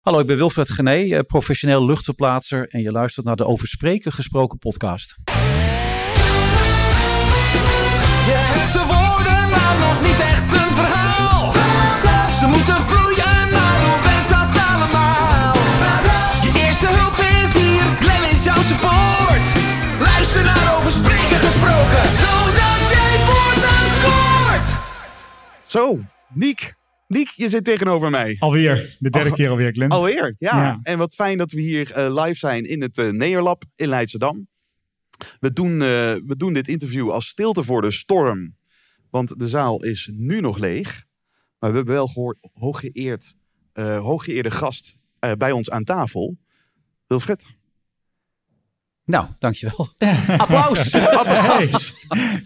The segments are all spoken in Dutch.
Hallo, ik ben Wilfred Gené, eh, professioneel luchtverplaatser en je luistert naar de Over Spreken gesproken podcast. Je hebt de woorden, maar nog niet echt een verhaal. Ze moeten vloeien, maar hoe werkt dat allemaal? Je eerste hulp is hier, Glenn is jouw support. Luister naar Over Spreken gesproken, zodat jij voortaan scoort. Zo, Niek. Niek, je zit tegenover mij. Alweer, de derde keer alweer, Glenn. Alweer, ja. Ja. En wat fijn dat we hier eh, live zijn in het eh Neerlab in Leidschendam. We doen, eh, we doen dit interview als stilte voor de storm. Want de zaal is nu nog leeg. Maar we hebben wel gehoord, hooggeëerd, hooggeëerde gast bij ons aan tafel. Wilfred. Nou, dankjewel. Applaus! Applaus.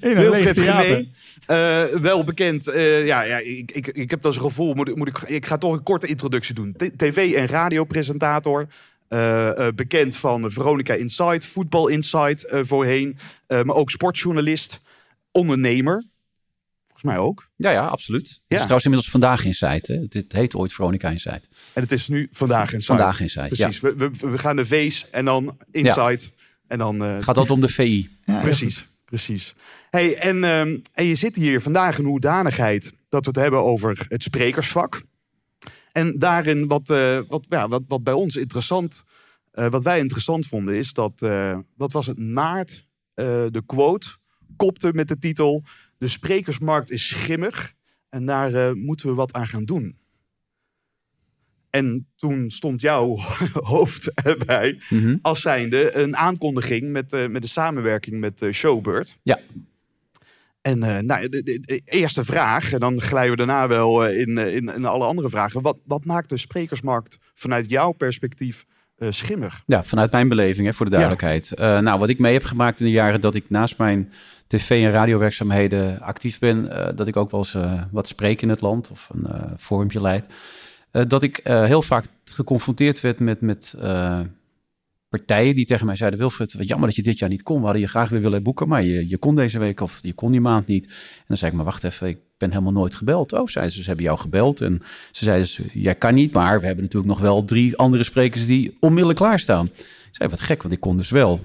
In een. Eh, wel bekend. eh, ja, ja ik, ik, ik heb dat als gevoel. Moet, ik- moet ik, ik ga toch een korte introductie doen. T- TV- en radiopresentator. eh, eh, bekend van Veronica Insight, Voetbal Insight eh, voorheen. eh, maar ook sportjournalist. Ondernemer. Volgens mij ook. Ja, ja, absoluut. Het is trouwens inmiddels Vandaag Insight. Hè? Het, heet ooit Veronica Insight. En het is nu Vandaag Insight. Vandaag Insight, Precies. We, we, we gaan de V's en dan Insight. En dan, eh, Het gaat altijd om de VI. Ja, Precies, precies. Hey, en, ehm, en je zit hier vandaag in hoedanigheid dat we het hebben over het sprekersvak. En daarin wat, eh, wat, ja, wat, wat bij ons interessant, eh, wat wij interessant vonden, is dat, eh, wat was het, maart, eh, de quote kopte met de titel, de sprekersmarkt is schimmig en daar eh, moeten we wat aan gaan doen. En toen stond jouw hoofd erbij Mhm. als zijnde een aankondiging met, eh, met de samenwerking met eh, Showbird. Ja. En eh, nou, de, de- de eerste vraag, en dan glijden we daarna wel in, in, in alle andere vragen. Wat, wat maakt de sprekersmarkt vanuit jouw perspectief schimmig? Ja, vanuit mijn beleving, hè, voor de duidelijkheid. Nou, wat ik mee heb gemaakt in de jaren dat ik naast mijn tv- en radiowerkzaamheden actief ben, dat ik ook wel eens wat spreek in het land of een forumpje leid, dat ik eh, heel vaak geconfronteerd werd met, met eh, partijen die tegen mij zeiden, Wilfred, wat jammer dat je dit jaar niet kon. We hadden je graag weer willen boeken, maar je, je kon deze week of je kon die maand niet. En dan zei ik, maar wacht even, ik ben helemaal nooit gebeld. Oh, zeiden ze, ze hebben jou gebeld. En ze zeiden, ze, jij kan niet, maar we hebben natuurlijk nog wel drie andere sprekers die onmiddellijk klaarstaan. Ik zei, wat gek, want ik kon dus wel.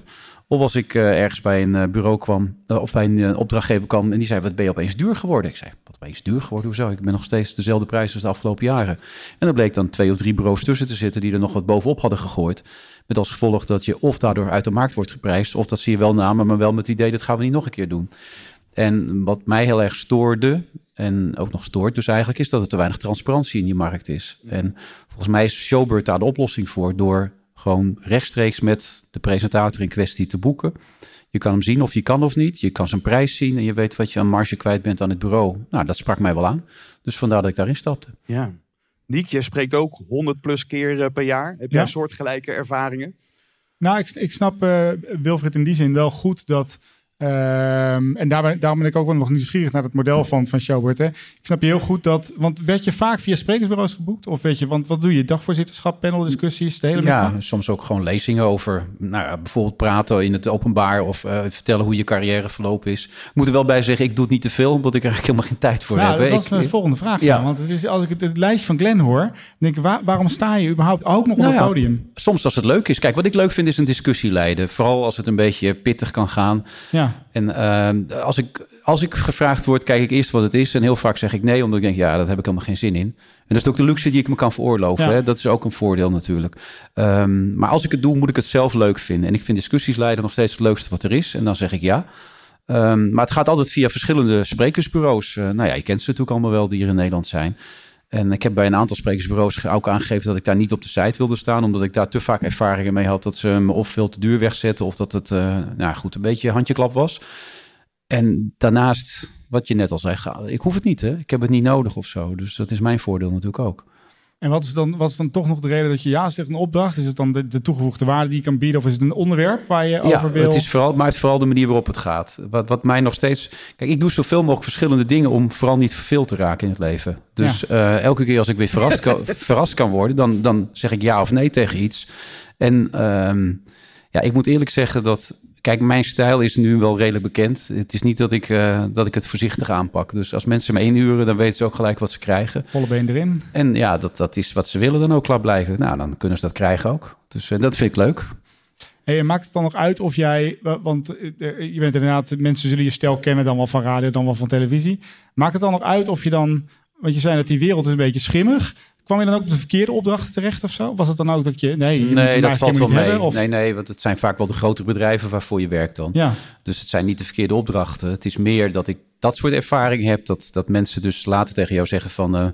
Of als ik eh, ergens bij een eh, bureau kwam, eh, of bij een opdrachtgever kwam en die zei, wat ben je opeens duur geworden? Ik zei, wat opeens duur geworden? Hoezo? Ik ben nog steeds dezelfde prijs als de afgelopen jaren. En er bleek dan twee of drie bureaus tussen te zitten die er nog wat bovenop hadden gegooid. Met als gevolg dat je of daardoor uit de markt wordt geprijsd, of dat ze je wel namen, maar wel met het idee, dat gaan we niet nog een keer doen. En wat mij heel erg stoorde, en ook nog stoort dus eigenlijk, is dat er te weinig transparantie in die markt is. En volgens mij is Showbird daar de oplossing voor, door gewoon rechtstreeks met de presentator in kwestie te boeken. Je kan hem zien of je kan of niet. Je kan zijn prijs zien en je weet wat je aan marge kwijt bent aan het bureau. Nou, dat sprak mij wel aan. Dus vandaar dat ik daarin stapte. Ja. Niek, je spreekt ook 100 plus keer eh, per jaar. Heb jij Ja. soortgelijke ervaringen? Nou, ik, ik snap eh, Wilfried in die zin wel goed dat. Ehm, en daarbij, daarom ben ik ook wel nog nieuwsgierig naar het model van, van Showbird. Hè. Ik snap je heel goed dat. Want werd je vaak via sprekersbureaus geboekt? Of weet je, want wat doe je? Dagvoorzitterschap, paneldiscussies, de hele Ja, middag? soms ook gewoon lezingen over nou ja, bijvoorbeeld praten in het openbaar of eh, vertellen hoe je carrière verlopen is. Ik moet er wel bij zeggen, ik doe het niet te veel, omdat ik er eigenlijk helemaal geen tijd voor Nou, heb. dat was mijn volgende vraag. Ja. Want het is, als ik het, het lijstje van Glenn hoor, denk ik, waar- waarom sta je überhaupt ook nog op Nou het ja, podium? Soms als het leuk is. Kijk, wat ik leuk vind is een discussie leiden. Vooral als het een beetje pittig kan gaan. Ja, En ehm, als, ik, als ik gevraagd word, kijk ik eerst wat het is. En heel vaak zeg ik nee, omdat ik denk, ja, dat heb ik helemaal geen zin in. En dat is ook de luxe die ik me kan veroorloven. Ja. Hè? Dat is ook een voordeel natuurlijk. Ehm, maar als ik het doe, moet ik het zelf leuk vinden. En ik vind discussies leiden nog steeds het leukste wat er is. En dan zeg ik ja. Ehm, maar het gaat altijd via verschillende sprekersbureaus. Eh, nou ja, je kent ze natuurlijk allemaal wel die hier in Nederland zijn. En ik heb bij een aantal sprekersbureaus ook aangegeven dat ik daar niet op de site wilde staan. Omdat ik daar te vaak ervaringen mee had dat ze me of veel te duur wegzetten. Of dat het, eh, nou goed, een beetje handjeklap was. En daarnaast, wat je net al zei, ik hoef het niet. Hè? Ik heb het niet nodig of zo. Dus dat is mijn voordeel natuurlijk ook. En wat is, dan, wat is dan toch nog de reden dat je ja zegt een opdracht? Is het dan de, de toegevoegde waarde die je kan bieden? Of is het een onderwerp waar je Ja, over wil? het is vooral, maar het vooral de manier waarop het gaat. Wat, wat mij nog steeds... Kijk, ik doe zoveel mogelijk verschillende dingen om vooral niet verveeld te raken in het leven. Dus eh, elke keer als ik weer verrast kan, verrast kan worden, dan, dan zeg ik ja of nee tegen iets. En ehm, ja, ik moet eerlijk zeggen dat kijk, mijn stijl is nu wel redelijk bekend. Het is niet dat ik, eh, dat ik het voorzichtig aanpak. Dus als mensen me inhuren, dan weten ze ook gelijk wat ze krijgen. Volle been erin. En ja, dat, dat is wat ze willen dan ook klaar blijven. Nou, dan kunnen ze dat krijgen ook. Dus eh, dat vind ik leuk. Hey, maakt het dan nog uit of jij, wa- want eh, je bent inderdaad, mensen zullen je stijl kennen dan wel van radio, dan wel van televisie. Maakt het dan nog uit of je dan, want je zei dat die wereld is een beetje schimmig. Kwam je dan ook op de verkeerde opdrachten terecht of zo? Was het dan ook dat je, nee, je Nee, dat valt wel mee. hebben, of- Nee, nee, want het zijn vaak wel de grotere bedrijven waarvoor je werkt dan. Ja, Dus het zijn niet de verkeerde opdrachten. Het is meer dat ik dat soort ervaring heb. Dat, dat mensen dus later tegen jou zeggen van... eh,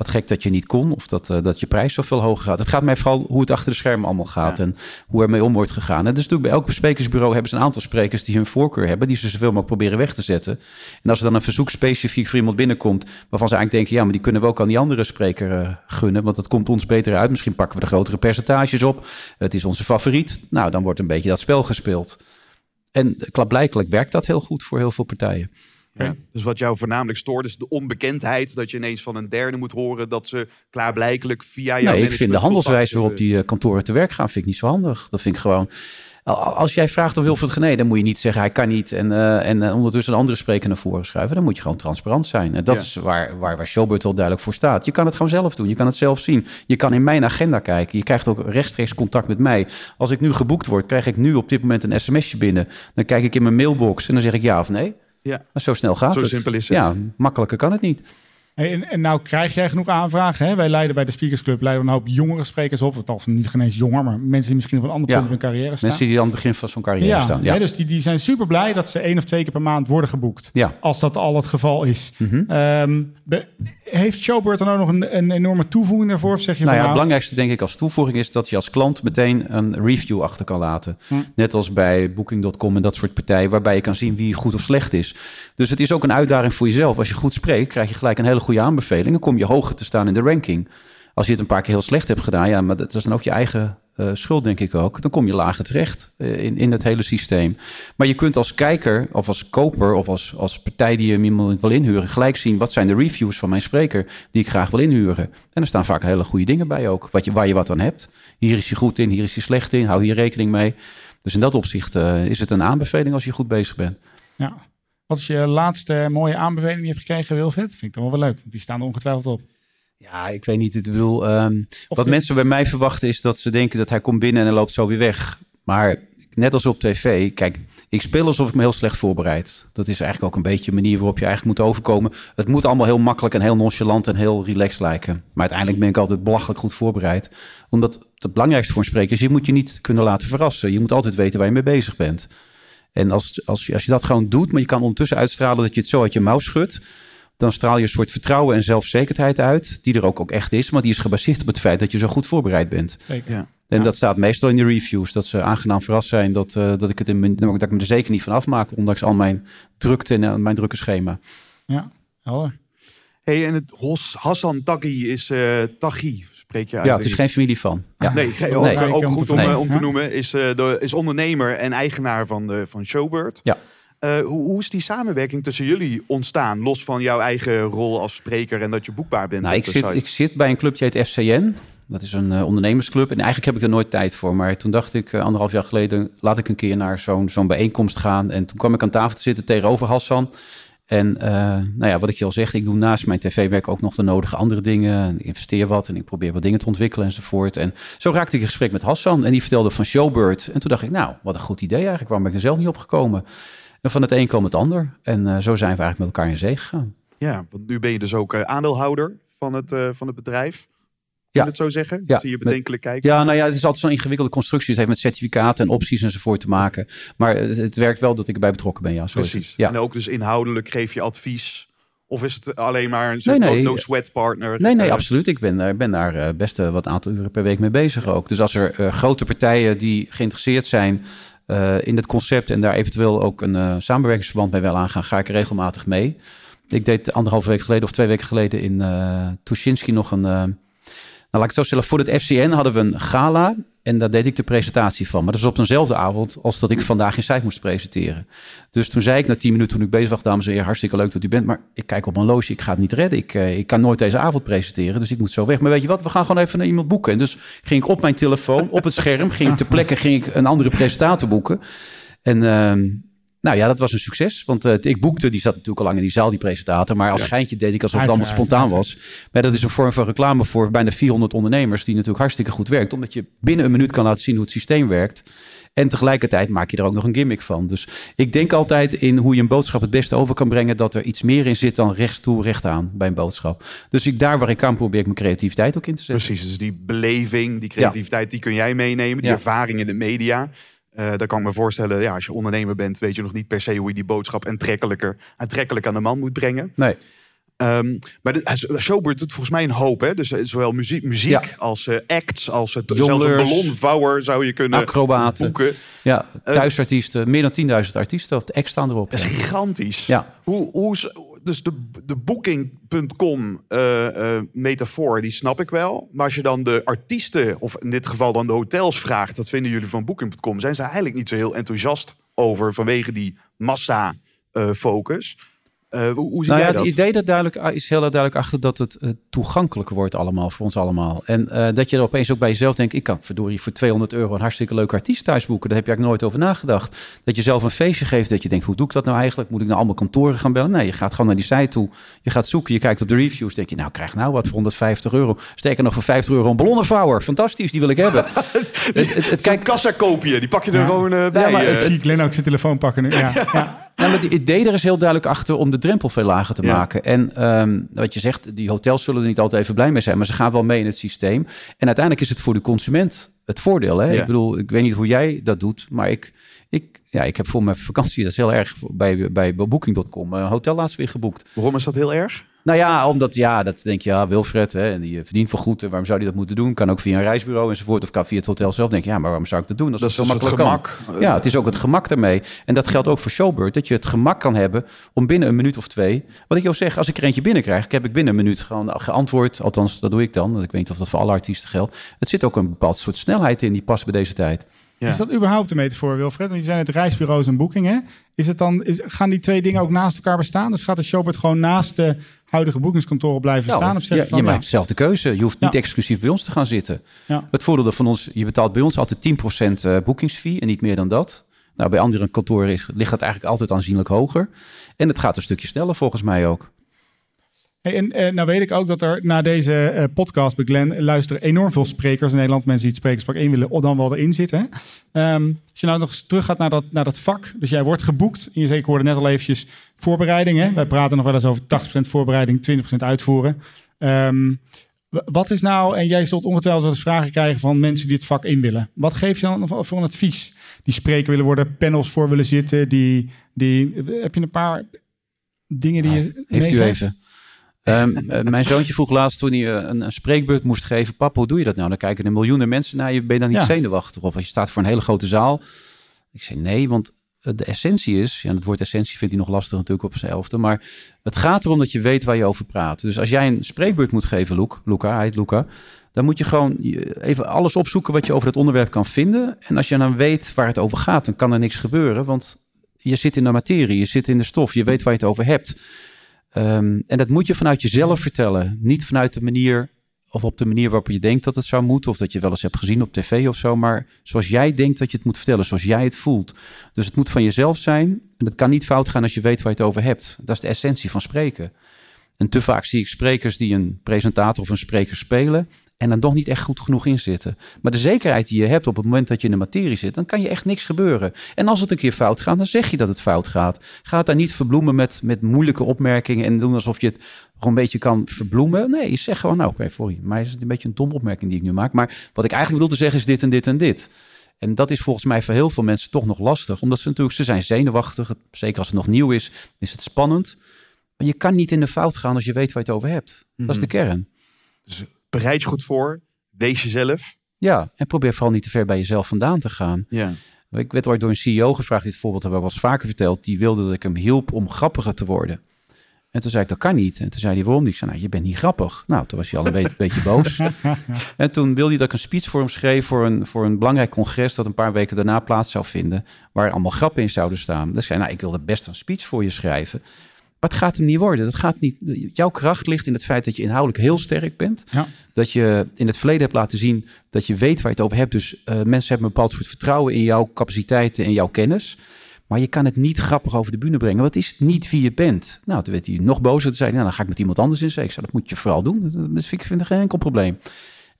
wat gek dat je niet kon. Of dat, eh, dat je prijs zoveel hoger gaat. Het gaat mij vooral hoe het achter de schermen allemaal gaat. En hoe er mee om wordt gegaan. En dus natuurlijk bij elk besprekersbureau hebben ze een aantal sprekers... die hun voorkeur hebben. Die ze zoveel mogelijk proberen weg te zetten. En als er dan een verzoek specifiek voor iemand binnenkomt... waarvan ze eigenlijk denken... ja, maar die kunnen we ook aan die andere spreker eh, gunnen. Want dat komt ons beter uit. Misschien pakken we de grotere percentages op. Het is onze favoriet. Nou, dan wordt een beetje dat spel gespeeld. En klaarblijkelijk werkt dat heel goed voor heel veel partijen. Ja. Dus wat jou voornamelijk stoort is de onbekendheid. Dat je ineens van een derde moet horen dat ze klaarblijkelijk via jouw Nee, ik vind de handelswijze waarop die eh, kantoren te werk gaan, vind ik niet zo handig. Dat vind ik gewoon. al- Als jij vraagt of Wilfred Gené, dan moet je niet zeggen hij kan niet en, eh, en eh, ondertussen een andere spreker naar voren schuiven. Dan moet je gewoon transparant zijn. En dat Ja. is waar, waar, waar Showbird wel duidelijk voor staat. Je kan het gewoon zelf doen. Je kan het zelf zien. Je kan in mijn agenda kijken. Je krijgt ook rechtstreeks contact met mij. Als ik nu geboekt word, krijg ik nu op dit moment een sms'je binnen. Dan kijk ik in mijn mailbox en dan zeg ik ja of nee. Ja. Maar zo snel gaat Zo het. simpel is het. Ja, makkelijker kan het niet. En, en nou krijg jij genoeg aanvragen. Hè? Wij leiden bij de Speakers Club leiden een hoop jongere sprekers op. Of niet geen eens jonger, maar mensen die misschien op een ander Ja. punt in hun carrière staan. Mensen die aan het begin van zo'n carrière ja, staan. hè, Ja. dus die, die zijn super blij dat ze één of twee keer per maand worden geboekt. Ja. Als dat al het geval is. Mhm. Ehm, heeft Showbird dan ook nog een, een enorme toevoeging daarvoor? Of zeg je Nou van ja, het nou, belangrijkste denk ik als toevoeging is dat je als klant meteen een review achter kan laten. Hm. Net als bij Booking.com en dat soort partijen, waarbij je kan zien wie goed of slecht is. Dus het is ook een uitdaging voor jezelf. Als je goed spreekt, krijg je gelijk een hele goede aanbeveling. Dan kom je hoger te staan in de ranking. Als je het een paar keer heel slecht hebt gedaan, ja, maar dat is dan ook je eigen eh, schuld, denk ik ook. Dan kom je lager terecht eh, in, in het hele systeem. Maar je kunt als kijker of als koper of als, als partij die je iemand wil inhuren, gelijk zien wat zijn de reviews van mijn spreker die ik graag wil inhuren. En er staan vaak hele goede dingen bij ook, wat je, waar je wat aan hebt. Hier is je goed in, hier is je slecht in, hou hier rekening mee. Dus in dat opzicht eh, is het een aanbeveling als je goed bezig bent. Ja. Wat is je laatste mooie aanbeveling die je hebt gekregen, Wilfred? Vind ik dan wel wel leuk. want Die staan er ongetwijfeld op. Ja, ik weet niet. Ik bedoel, ehm, wat je- mensen bij mij verwachten is dat ze denken dat hij komt binnen en hij loopt zo weer weg. Maar net als op tv, kijk, ik speel alsof ik me heel slecht voorbereid. Dat is eigenlijk ook een beetje een manier waarop je eigenlijk moet overkomen. Het moet allemaal heel makkelijk en heel nonchalant en heel relaxed lijken. Maar uiteindelijk ben ik altijd belachelijk goed voorbereid. Omdat het belangrijkste voor een spreker is, je moet je niet kunnen laten verrassen. Je moet altijd weten waar je mee bezig bent. En als, als, je, als je dat gewoon doet, maar je kan ondertussen uitstralen dat je het zo uit je mouw schudt, dan straal je een soort vertrouwen en zelfzekerheid uit, die er ook, ook echt is, maar die is gebaseerd op het feit dat je zo goed voorbereid bent. Zeker. Ja. En Ja. dat staat meestal in de reviews, dat ze aangenaam verrast zijn dat, eh, dat, ik, het in mijn, dat ik me er zeker niet van afmaak, ondanks al mijn drukte en eh, mijn drukke schema. Ja, helder. Hey, en het Hos, Hassan Taghi is eh Taghi, spreek je uit. Ja, het is geen familie van. Ja. Nee, ge- ook, Nee. eh, ook goed om, eh, om te noemen. Is, eh, de, is ondernemer en eigenaar van, de, van Showbird. Ja. Eh, hoe, hoe is die samenwerking tussen jullie ontstaan? Los van jouw eigen rol als spreker en dat je boekbaar bent Nou, op ik de zit, site. ik zit bij een clubje heet FCN. Dat is een eh, ondernemersclub. En eigenlijk heb ik er nooit tijd voor. Maar toen dacht ik eh, anderhalf jaar geleden... laat ik een keer naar zo'n zo'n bijeenkomst gaan. En toen kwam ik aan tafel te zitten tegenover Hassan. En eh, nou ja, wat ik je al zeg, ik doe naast mijn tv-werk ook nog de nodige andere dingen. Ik investeer wat en ik probeer wat dingen te ontwikkelen enzovoort. En zo raakte ik in gesprek met Hassan en die vertelde van Showbird. En toen dacht ik, nou, wat een goed idee eigenlijk. Waarom ben ik er zelf niet op gekomen? En van het een kwam het ander. En eh, zo zijn we eigenlijk met elkaar in zee gegaan. Ja, want nu ben je dus ook eh, aandeelhouder van het, van het bedrijf. Kun Ja. je het zo zeggen? Ja, Zie je met- bedenkelijk kijken? Ja, nou ja, het is altijd zo'n ingewikkelde constructie. Het heeft met certificaten en opties enzovoort te maken. Maar het, het werkt wel dat ik erbij betrokken ben, ja. Zo. Precies. Ja. En ook dus inhoudelijk geef je advies. Of is het alleen maar een Nee, no- nee. no-sweat partner? Nee, nee, Eh, absoluut. Ik ben, daar- ben daar eh, best eh, wat aantal uren per week mee bezig ook. Dus als er eh, grote partijen die geïnteresseerd zijn eh, in het concept... en daar eventueel ook een eh, samenwerkingsverband mee wil aangaan... ga ik er regelmatig mee. Ik deed anderhalve week geleden of twee weken geleden in eh Tuschinski nog een... nou, laat ik zo stellen. Voor het FCN hadden we een gala en daar deed ik de presentatie van. Maar dat is op dezelfde avond als dat ik vandaag in site moest presenteren. Dus toen zei ik na tien minuten toen ik bezig was, dames en heren, hartstikke leuk dat u bent. Maar ik kijk op mijn loge, ik ga het niet redden. Ik, eh, ik kan nooit deze avond presenteren, dus ik moet zo weg. Maar weet je wat, we gaan gewoon even naar iemand boeken. En dus ging ik op mijn telefoon, op het scherm, ging ik ter plekke ging ik een andere presentator boeken. En ehm, nou ja, dat was een succes. Want eh, ik boekte, die zat natuurlijk al lang in die zaal, die presentator. Maar als Ja. geintje deed ik alsof het allemaal spontaan was. Maar dat is een vorm van reclame voor bijna 400 ondernemers... die natuurlijk hartstikke goed werkt. Omdat je binnen een minuut kan laten zien hoe het systeem werkt. En tegelijkertijd maak je er ook nog een gimmick van. Dus ik denk altijd in hoe je een boodschap het beste over kan brengen... dat er iets meer in zit dan rechts toe, recht aan bij een boodschap. Dus ik, daar waar ik kan probeer ik mijn creativiteit ook in te zetten. Precies, dus die beleving, die creativiteit, die kun jij meenemen. Die Ja. ervaring in de media. Eh daar kan ik me voorstellen, ja, als je ondernemer bent, weet je nog niet per se hoe je die boodschap aantrekkelijker, aantrekkelijk aan de man moet brengen. Nee. Ehm, maar de, Showbird doet volgens mij een hoop, hè? Dus eh, zowel muziek, muziek Ja. als eh, acts, als het, Jongleurs. zelfs een ballonvouwer zou je kunnen Acrobaten. boeken. Ja, thuisartiesten. Meer dan 10.000 artiesten. De ex staan erop. Dat is gigantisch. Ja. Hoe, hoe, dus de, booking.com eh, eh, metafoor, die snap ik wel. Maar als je dan de artiesten, of in dit geval dan de hotels vraagt... wat vinden jullie van booking.com? Zijn ze eigenlijk niet zo heel enthousiast over vanwege die massa eh, focus. Eh, hoe, hoe zie Nou jij ja, dat? het idee dat duidelijk, ah, is heel erg duidelijk achter dat het eh, toegankelijker wordt allemaal voor ons allemaal. En eh, dat je er opeens ook bij jezelf denkt, ik kan verdorie voor 200 euro een hartstikke leuke artiest thuis boeken. Daar heb je eigenlijk nooit over nagedacht. Dat je zelf een feestje geeft, dat je denkt, hoe doe ik dat nou eigenlijk? Moet ik naar allemaal kantoren gaan bellen? Nee, je gaat gewoon naar die site toe. Je gaat zoeken, je kijkt op de reviews, denk je, nou krijg nou wat voor 150 euro. Sterker nog voor 50 euro een ballonnenvouwer. Fantastisch, die wil ik hebben. het, het, het, kijk, kassa koopje, die pak je er Ja. gewoon eh, bij. maar eh. Ik zie Glenn ook zijn telefoon pakken nu. Ja, ja. Nou, maar het idee er is heel duidelijk achter om de drempel veel lager te Ja. maken. En ehm, wat je zegt, die hotels zullen er niet altijd even blij mee zijn, maar ze gaan wel mee in het systeem. En uiteindelijk is het voor de consument het voordeel. Hè? Ja. Ik bedoel, ik weet niet hoe jij dat doet, maar ik, ik, ja, ik heb voor mijn vakantie, dat is heel erg, bij, bij Booking.com een hotel laatst weer geboekt. Waarom is dat heel erg? Nou ja, omdat, ja, dat denk je, ja, Wilfred, hè, en die eh, verdient wel goed. En waarom zou hij dat moeten doen? Kan ook via een reisbureau enzovoort, of kan via het hotel zelf. Denk je, ja, maar waarom zou ik dat doen? Als Dat is zo dus het makkelijk kan. gemak. Ja, het is ook het gemak daarmee. En dat geldt ook voor Showbird. Dat je het gemak kan hebben om binnen een minuut of twee... Wat ik jou zeg, als ik er eentje binnenkrijg... heb ik binnen een minuut gewoon geantwoord. Althans, dat doe ik dan. want Ik weet niet of dat voor alle artiesten geldt. Het zit ook een bepaald soort snelheid in die past bij deze tijd. Ja. Is dat überhaupt een metafoor, Wilfred? Want je zijn het reisbureaus en boekingen. Is het dan, is, gaan die twee dingen ook naast elkaar bestaan? Dus gaat het Showbird gewoon naast de huidige boekingskantoren blijven staan? Of zeg je van, je ja, maakt dezelfde keuze. Je hoeft niet exclusief bij ons te gaan zitten. Het voordeel van ons, je betaalt bij ons altijd 10% eh, boekingsfee en niet meer dan dat. Nou, bij andere kantoren is, ligt dat eigenlijk altijd aanzienlijk hoger. En het gaat een stukje sneller volgens mij ook. En eh, nou weet ik ook dat er na deze eh, podcast bij Glenn luisteren enorm veel sprekers in Nederland. Mensen die het sprekerspak 1 willen, of dan wel erin zitten. Ehm, als je nou nog eens terug gaat naar dat, naar dat vak. Dus jij wordt geboekt. En je zeker hoorde net al eventjes voorbereiding. Hè? Wij praten nog wel eens over 80% voorbereiding, 20% uitvoeren. Ehm, wat is nou, en jij zult ongetwijfeld wel eens vragen krijgen van mensen die het vak in willen. Wat geef je dan voor- voor een advies? Die spreker willen worden, panels voor willen zitten. Die, die, heb je een paar dingen die je Heeft u even. Ehm, eh, mijn zoontje vroeg laatst toen hij eh, een, een spreekbeurt moest geven. Papa, hoe doe je dat nou? Dan kijken er miljoenen mensen naar je. Ben je dan niet Ja. zenuwachtig? Of als je staat voor een hele grote zaal. Ik zei nee, want eh, de essentie is... Ja, het woord essentie vindt hij nog lastig natuurlijk op zijn elfde. Maar het gaat erom dat je weet waar je over praat. Dus als jij een spreekbeurt moet geven, Luc, Luca, hij heet Luca... Dan moet je gewoon even alles opzoeken wat je over het onderwerp kan vinden. En als je dan weet waar het over gaat, dan kan er niks gebeuren. Want je zit in de materie, je zit in de stof, je weet waar je het over hebt. Ehm, en dat moet je vanuit jezelf vertellen. Niet vanuit de manier of op de manier waarop je denkt dat het zou moeten. Of dat je wel eens hebt gezien op tv of zo. Maar zoals jij denkt dat je het moet vertellen. Zoals jij het voelt. Dus het moet van jezelf zijn. En het kan niet fout gaan als je weet waar je het over hebt. Dat is de essentie van spreken. En te vaak zie ik sprekers die een presentator of een spreker spelen. En dan toch niet echt goed genoeg in zitten. Maar de zekerheid die je hebt op het moment dat je in de materie zit, dan kan je echt niks gebeuren. En als het een keer fout gaat, dan zeg je dat het fout gaat. Ga het daar niet verbloemen met, met moeilijke opmerkingen en doen alsof je het gewoon een beetje kan verbloemen. Nee, je zegt gewoon, nou oké, sorry, maar is het een beetje een domme opmerking die ik nu maak. Maar wat ik eigenlijk bedoel te zeggen is dit en dit en dit. En dat is volgens mij voor heel veel mensen toch nog lastig. Omdat ze natuurlijk, ze zijn zenuwachtig. Zeker als het nog nieuw is, is het spannend. Maar je kan niet in de fout gaan als je weet waar je het over hebt. Dat is de kern. Dus bereid je goed voor. Wees jezelf. Ja, en probeer vooral niet te ver bij jezelf vandaan te gaan. Ja. Ik werd ooit door een CEO gevraagd, dit voorbeeld heb ik wel eens vaker verteld. Die wilde dat ik hem hielp om grappiger te worden. En toen zei ik, dat kan niet. En toen zei hij, waarom niet? Ik zei, nou, je bent niet grappig. Nou, toen was hij al een beetje, beetje boos. En toen wilde hij dat ik een speech voor hem schreef voor een, voor een belangrijk congres dat een paar weken daarna plaats zou vinden, waar allemaal grappen in zouden staan. Dus zei, nou, ik wilde best een speech voor je schrijven. Maar het gaat hem niet worden. Dat gaat niet. Jouw kracht ligt in het feit dat je inhoudelijk heel sterk bent. Ja. Dat je in het verleden hebt laten zien dat je weet waar je het over hebt. Dus eh, mensen hebben een bepaald soort vertrouwen in jouw capaciteiten en jouw kennis. Maar je kan het niet grappig over de bühne brengen. Wat is het niet wie je bent? Nou, toen werd hij nog bozer. Zei hij, nou, dan ga ik met iemand anders in zee. Ik zei, dat moet je vooral doen. Dat vind ik geen enkel probleem.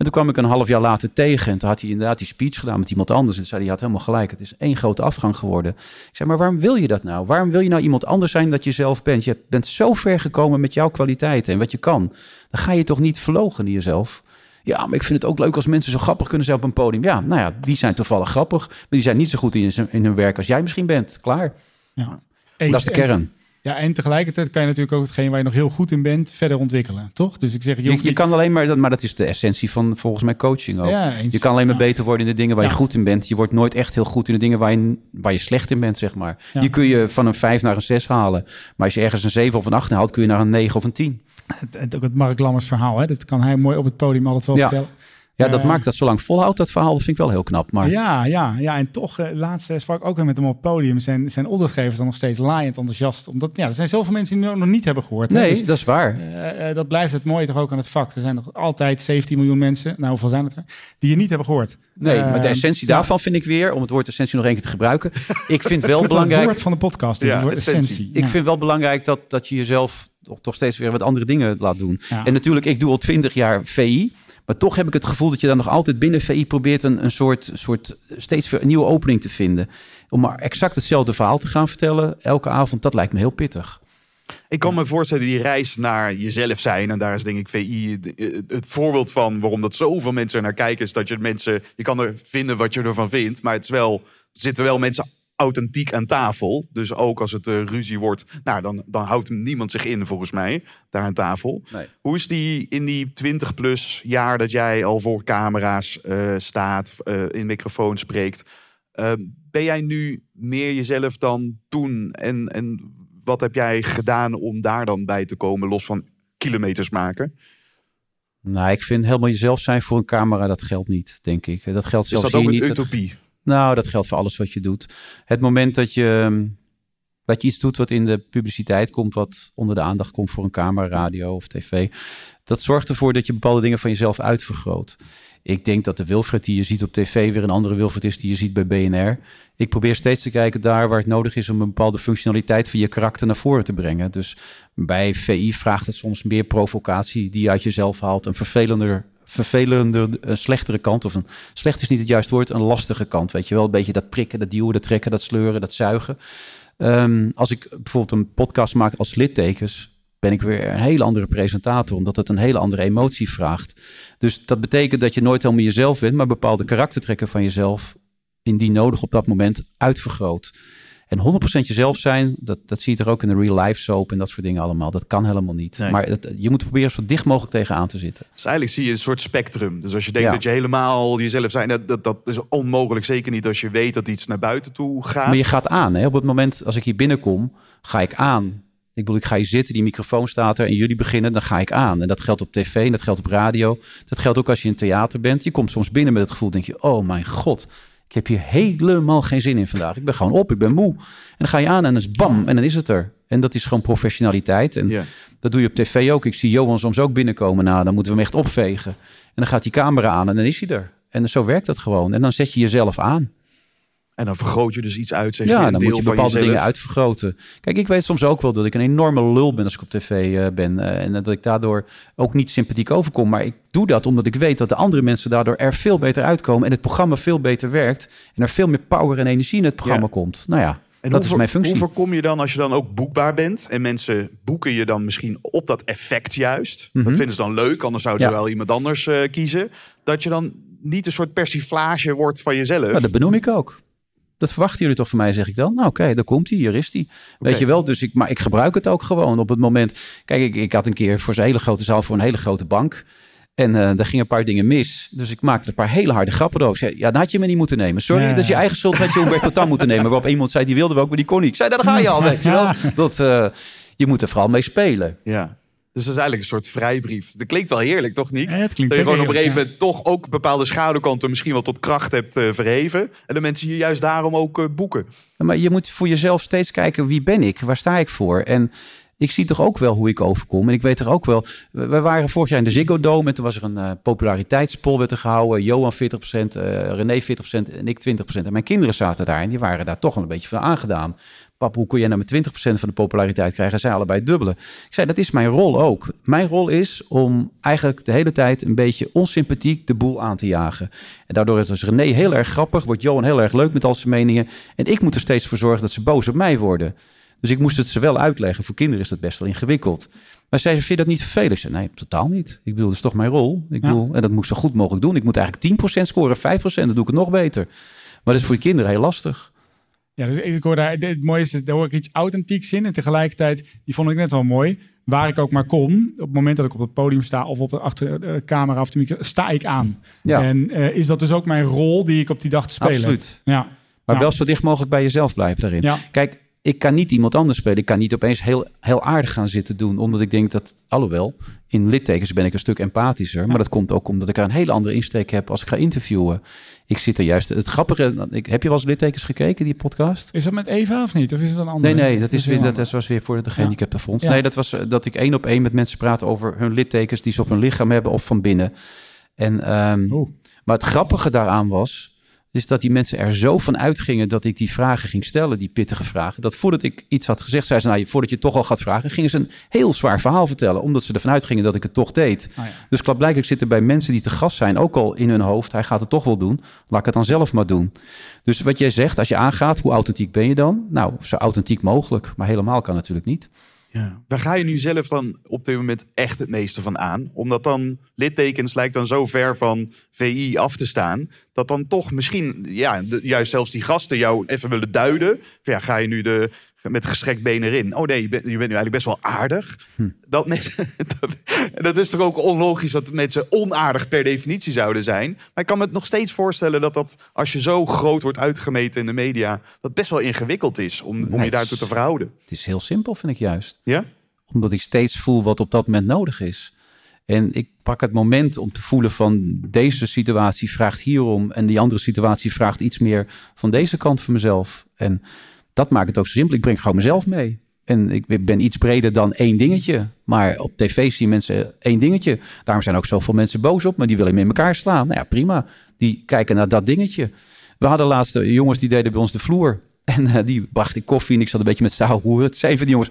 En toen kwam ik een half jaar later tegen. En toen had hij inderdaad die speech gedaan met iemand anders. En toen zei hij, had helemaal gelijk. Het is één grote afgang geworden. Ik zei, maar waarom wil je dat nou? Waarom wil je nou iemand anders zijn dat je zelf bent? Je bent zo ver gekomen met jouw kwaliteiten en wat je kan. Dan ga je toch niet verlogen in jezelf? Ja, maar ik vind het ook leuk als mensen zo grappig kunnen zijn op een podium. Ja, nou ja, die zijn toevallig grappig. Maar die zijn niet zo goed in, in hun werk als jij misschien bent. Klaar. Ja. Dat is de kern. Ja, en tegelijkertijd kan je natuurlijk ook hetgeen waar je nog heel goed in bent verder ontwikkelen, toch? Dus ik zeg, je, Je, je niet- kan alleen maar, dat- maar dat is de essentie van volgens mij coaching ook. Ja, eens. Je kan alleen maar Ja. beter worden in de dingen waar je goed in bent. Je wordt nooit echt heel goed in de dingen waar je, waar je slecht in bent, zeg maar. Die kun je van een 5 naar een 6 halen. Maar als je ergens een 7 of een 8 haalt, kun je naar een 9 of een 10. Het, het, ook het Mark Lammers verhaal, hè? dat kan hij mooi op het podium altijd wel vertellen. Ja, dat Eh, maakt dat zo lang volhoudt, dat verhaal. Dat vind ik wel heel knap. Maar Ja, ja, ja, en toch, eh, laatst eh, sprak ik ook weer met hem op het podium. Zijn, zijn opdrachtgevers dan nog steeds laaiend enthousiast. Omdat ja, er zijn zoveel mensen die het nog niet hebben gehoord. nee, Dus, dat is waar. dat blijft het mooie toch ook aan het vak. Er zijn nog altijd 17 miljoen mensen, nou hoeveel zijn het er, die je niet hebben gehoord. Nee, maar de essentie daarvan vind ik weer, om het woord essentie nog één keer te gebruiken. Ik vind wel Het belangrijk. woord van de podcast, Ja, het woord essentie. essentie. Ik Ja. vind wel belangrijk dat, dat je jezelf toch, toch steeds weer wat andere dingen laat doen. Ja. En natuurlijk, ik doe al twintig jaar VI. Maar toch heb ik het gevoel dat je dan nog altijd binnen VI probeert een, een soort, soort steeds een nieuwe opening te vinden. Om maar exact hetzelfde verhaal te gaan vertellen elke avond, dat lijkt me heel pittig. Ik kan me voorstellen, die reis naar jezelf zijn. En daar is denk ik VI het- voorbeeld van waarom dat zoveel mensen naar kijken. Is dat je mensen, je kan er vinden wat je ervan vindt. Maar het is wel, zitten wel mensen authentiek aan tafel. Dus ook als het eh, ruzie wordt, nou, dan, dan houdt niemand zich in volgens mij daar aan tafel. Nee. Hoe is die in die 20 plus jaar dat jij al voor camera's eh, staat, eh, in microfoon spreekt? ben jij nu meer jezelf dan toen? En, en wat heb jij gedaan om daar dan bij te komen, los van kilometers maken? Nou, ik vind helemaal jezelf zijn voor een camera, dat geldt niet, denk ik. Dat geldt Is zelfs dat ook hier een niet. Dat- utopie? Nou, dat geldt voor alles wat je doet. Het moment dat je, ehm, dat je iets doet wat in de publiciteit komt, wat onder de aandacht komt voor een camera, radio of tv, dat zorgt ervoor dat je bepaalde dingen van jezelf uitvergroot. Ik denk dat de Wilfred die je ziet op tv weer een andere Wilfred is die je ziet bij BNR. Ik probeer steeds te kijken daar waar het nodig is om een bepaalde functionaliteit van je karakter naar voren te brengen. Dus bij VI vraagt het soms meer provocatie die je uit jezelf haalt. Een vervelender, vervelender, een slechtere kant. Of een slecht is niet het juiste woord, een lastige kant. Weet je wel, een beetje dat prikken, dat duwen, dat trekken, dat sleuren, dat zuigen. Ehm, als ik bijvoorbeeld een podcast maak als littekens, ben ik weer een hele andere presentator, omdat het een hele andere emotie vraagt. Dus dat betekent dat je nooit helemaal jezelf bent, maar bepaalde karaktertrekken van jezelf, indien nodig op dat moment, uitvergroot. En 100% jezelf zijn, dat, dat zie je er ook in de real life soap en dat soort dingen allemaal. Dat kan helemaal niet. Nee. Maar het, je moet proberen zo dicht mogelijk tegenaan te zitten. Dus eigenlijk zie je een soort spectrum. Dus als je denkt Ja. dat je helemaal jezelf zijn, dat, dat, dat is onmogelijk. Zeker niet als je weet dat iets naar buiten toe gaat. Maar je gaat aan. Hè? Op het moment als ik hier binnenkom, ga ik aan. Ik bedoel, ik ga hier zitten, die microfoon staat er en jullie beginnen, dan ga ik aan. En dat geldt op tv en dat geldt op radio. Dat geldt ook als je in theater bent. Je komt soms binnen met het gevoel, denk je, oh mijn god, ik heb hier helemaal geen zin in vandaag. Ik ben gewoon op, ik ben moe. En dan ga je aan en dan is bam, en dan is het er. En dat is gewoon professionaliteit. En dat doe je op tv ook. Ik zie Johan soms ook binnenkomen. Nou, dan moeten we hem echt opvegen. En dan gaat die camera aan en dan is hij er. En zo werkt dat gewoon. En dan zet je jezelf aan. En dan vergroot je dus iets uit, zeg je, Ja, een dan moet je bepaalde jezelf. dingen uitvergroten. Kijk, ik weet soms ook wel dat ik een enorme lul ben als ik op tv eh, ben. eh, en dat ik daardoor ook niet sympathiek overkom. Maar ik doe dat omdat ik weet dat de andere mensen daardoor er veel beter uitkomen. En het programma veel beter werkt. En er veel meer power en energie in het programma Ja. komt. Nou ja, En dat hoe is mijn functie. Hoe voorkom je dan als je dan ook boekbaar bent en mensen boeken je dan misschien op dat effect juist? Mhm. Dat vinden ze dan leuk, anders zouden ze wel iemand anders eh, kiezen. Dat je dan niet een soort persiflage wordt van jezelf. Dat benoem ik ook. Dat verwachten jullie toch van mij, zeg ik dan? Nou, oké, daar komt hij, hier is hij. Weet je wel, dus ik, maar ik gebruik het ook gewoon op het moment. Kijk, ik, ik had een keer voor zo'n hele grote zaal voor een hele grote bank. En eh daar gingen een paar dingen mis. Dus ik maakte een paar hele harde grappen over. Zei, ja, dan had je me niet moeten nemen. Sorry, dat is je eigen schuld dat je Humberto Tan moeten nemen. Waarop iemand zei, die wilde we ook, maar die kon niet. Ik zei, daar ga je al, weet je wel. Dat, eh, je moet er vooral mee spelen. Ja. Dus dat is eigenlijk een soort vrijbrief. Dat klinkt wel heerlijk, toch niet? Ja, het klinkt dat je gewoon op een gegeven moment toch ook bepaalde schaduwkanten misschien wel tot kracht hebt eh, verheven. En de mensen je juist daarom ook eh, boeken. Maar je moet voor jezelf steeds kijken, wie ben ik? Waar sta ik voor? En Ik zie toch ook wel hoe ik overkom. En ik weet er ook wel. We, waren vorig jaar in de Ziggo Dome. En toen was er een eh populariteitspol werd er gehouden. Johan 40%, eh René 40% en ik 20%. En mijn kinderen zaten daar. En die waren daar toch wel een beetje van aangedaan. Pap, hoe kon jij nou met 20% van de populariteit krijgen? En zij allebei het dubbele. Ik zei, dat is mijn rol ook. Mijn rol is om eigenlijk de hele tijd een beetje onsympathiek de boel aan te jagen. En daardoor is dus René heel erg grappig. Wordt Johan heel erg leuk met al zijn meningen. En ik moet er steeds voor zorgen dat ze boos op mij worden. Dus ik moest het ze wel uitleggen. Voor kinderen is dat best wel ingewikkeld. Maar zij zei, vind je dat niet vervelend? Ik zei, nee, totaal niet. Ik bedoel, dat is toch mijn rol. Ik Ja. bedoel, en dat moet ik zo goed mogelijk doen. Ik moet eigenlijk 10% scoren, 5%, dan doe ik het nog beter. Maar dat is voor die kinderen heel lastig. Ja, dus ik hoor daar, het mooie is, daar hoor ik iets authentieks in. En tegelijkertijd, die vond ik net wel mooi. Waar ik ook maar kom, op het moment dat ik op het podium sta of op de achter de camera of de micro, sta ik aan. Ja. En eh, is dat dus ook mijn rol die ik op die dag te spelen? Absoluut. Ja. Maar Ja. wel zo dicht mogelijk bij jezelf blijven daarin. Ja. Kijk, ik kan niet iemand anders spelen. Ik kan niet opeens heel, heel aardig gaan zitten doen. Omdat ik denk dat, alhoewel, in littekens ben ik een stuk empathischer. Maar dat komt ook omdat ik er een hele andere insteek heb als ik ga interviewen. Ik zit er juist... Het grappige... Ik, heb je wel eens littekens gekeken, die podcast? Is dat met Eva of niet? Of is het een Nee, andere? nee, dat, is weer, dat was weer voor de gehandicaptenfonds. Ja. Nee, dat was eh, dat ik één op één met mensen praat over hun littekens die ze op hun lichaam hebben of van binnen. En, Oeh. maar het grappige daaraan was, is dat die mensen er zo van uitgingen dat ik die vragen ging stellen, die pittige vragen. Dat voordat ik iets had gezegd, zei ze, nou, voordat je toch al gaat vragen, gingen ze een heel zwaar verhaal vertellen, omdat ze ervan uitgingen dat ik het toch deed. Ah, ja. Dus klaarblijkelijk zitten bij mensen die te gast zijn ook al in hun hoofd, hij gaat het toch wel doen, laat ik het dan zelf maar doen. Dus wat jij zegt, als je aangaat, hoe authentiek ben je dan? Nou, zo authentiek mogelijk, maar helemaal kan natuurlijk niet. Ja. Waar ga je nu zelf dan op dit moment echt het meeste van aan? Omdat dan littekens lijkt dan zo ver van VI af te staan. Dat dan toch misschien, ja, juist zelfs die gasten jou even willen duiden. Ja, ga je nu de, met gestrekt been erin? Oh nee, je bent, je bent nu eigenlijk best wel aardig. Dat, mensen, dat, dat is toch ook onlogisch dat mensen onaardig per definitie zouden zijn. Maar ik kan me het nog steeds voorstellen dat dat, als je zo groot wordt uitgemeten in de media, dat best wel ingewikkeld is om, om Nee, je daartoe te verhouden. Het is heel simpel, vind ik juist. Ja? Omdat ik steeds voel wat op dat moment nodig is. En ik pak het moment om te voelen van deze situatie vraagt hierom en die andere situatie vraagt iets meer van deze kant van mezelf. En dat maakt het ook zo simpel. Ik breng gewoon mezelf mee. En ik ben iets breder dan één dingetje. Maar op tv zien mensen één dingetje. Daarom zijn ook zoveel mensen boos op, maar die willen hem in elkaar slaan. Nou ja, prima. Die kijken naar dat dingetje. We hadden laatst eh, jongens die deden bij ons de vloer. En eh, die bracht ik koffie en ik zat een beetje met z'n hoe Het zeven die jongens,